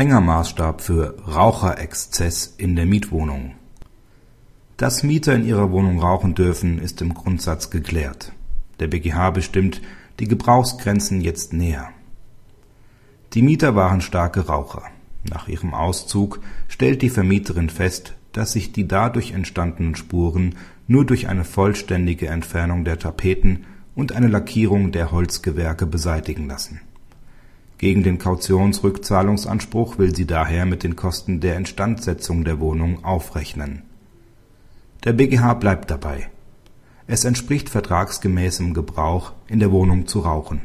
strenger Maßstab für Raucherexzess in der Mietwohnung. Dass Mieter in ihrer Wohnung rauchen dürfen, ist im Grundsatz geklärt. Der BGH bestimmt die Gebrauchsgrenzen jetzt näher. Die Mieter waren starke Raucher. Nach ihrem Auszug stellt die Vermieterin fest, dass sich die dadurch entstandenen Spuren nur durch eine vollständige Entfernung der Tapeten und eine Lackierung der Holzgewerke beseitigen lassen. Gegen den Kautionsrückzahlungsanspruch will sie daher mit den Kosten der Instandsetzung der Wohnung aufrechnen. Der BGH bleibt dabei. Es entspricht vertragsgemäßem Gebrauch, in der Wohnung zu rauchen.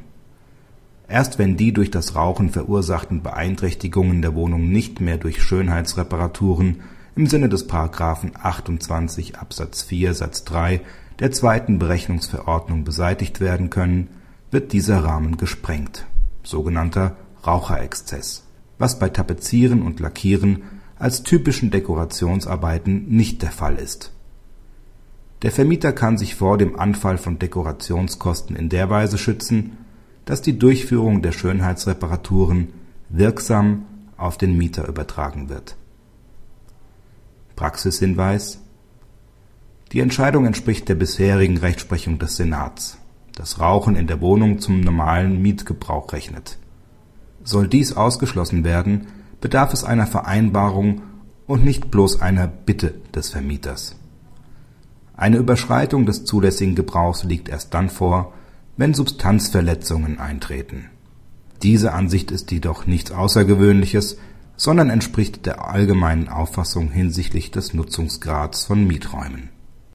Erst wenn die durch das Rauchen verursachten Beeinträchtigungen der Wohnung nicht mehr durch Schönheitsreparaturen im Sinne des § 28 Absatz 4 Satz 3 der zweiten Berechnungsverordnung beseitigt werden können, wird dieser Rahmen gesprengt sogenannter Raucherexzess, was bei Tapezieren und Lackieren als typischen Dekorationsarbeiten nicht der Fall ist. Der Vermieter kann sich vor dem Anfall von Dekorationskosten in der Weise schützen, dass die Durchführung der Schönheitsreparaturen wirksam auf den Mieter übertragen wird. Praxishinweis Die Entscheidung entspricht der bisherigen Rechtsprechung des Senats das Rauchen in der Wohnung zum normalen Mietgebrauch rechnet. Soll dies ausgeschlossen werden, bedarf es einer Vereinbarung und nicht bloß einer Bitte des Vermieters. Eine Überschreitung des zulässigen Gebrauchs liegt erst dann vor, wenn Substanzverletzungen eintreten. Diese Ansicht ist jedoch nichts Außergewöhnliches, sondern entspricht der allgemeinen Auffassung hinsichtlich des Nutzungsgrads von Mieträumen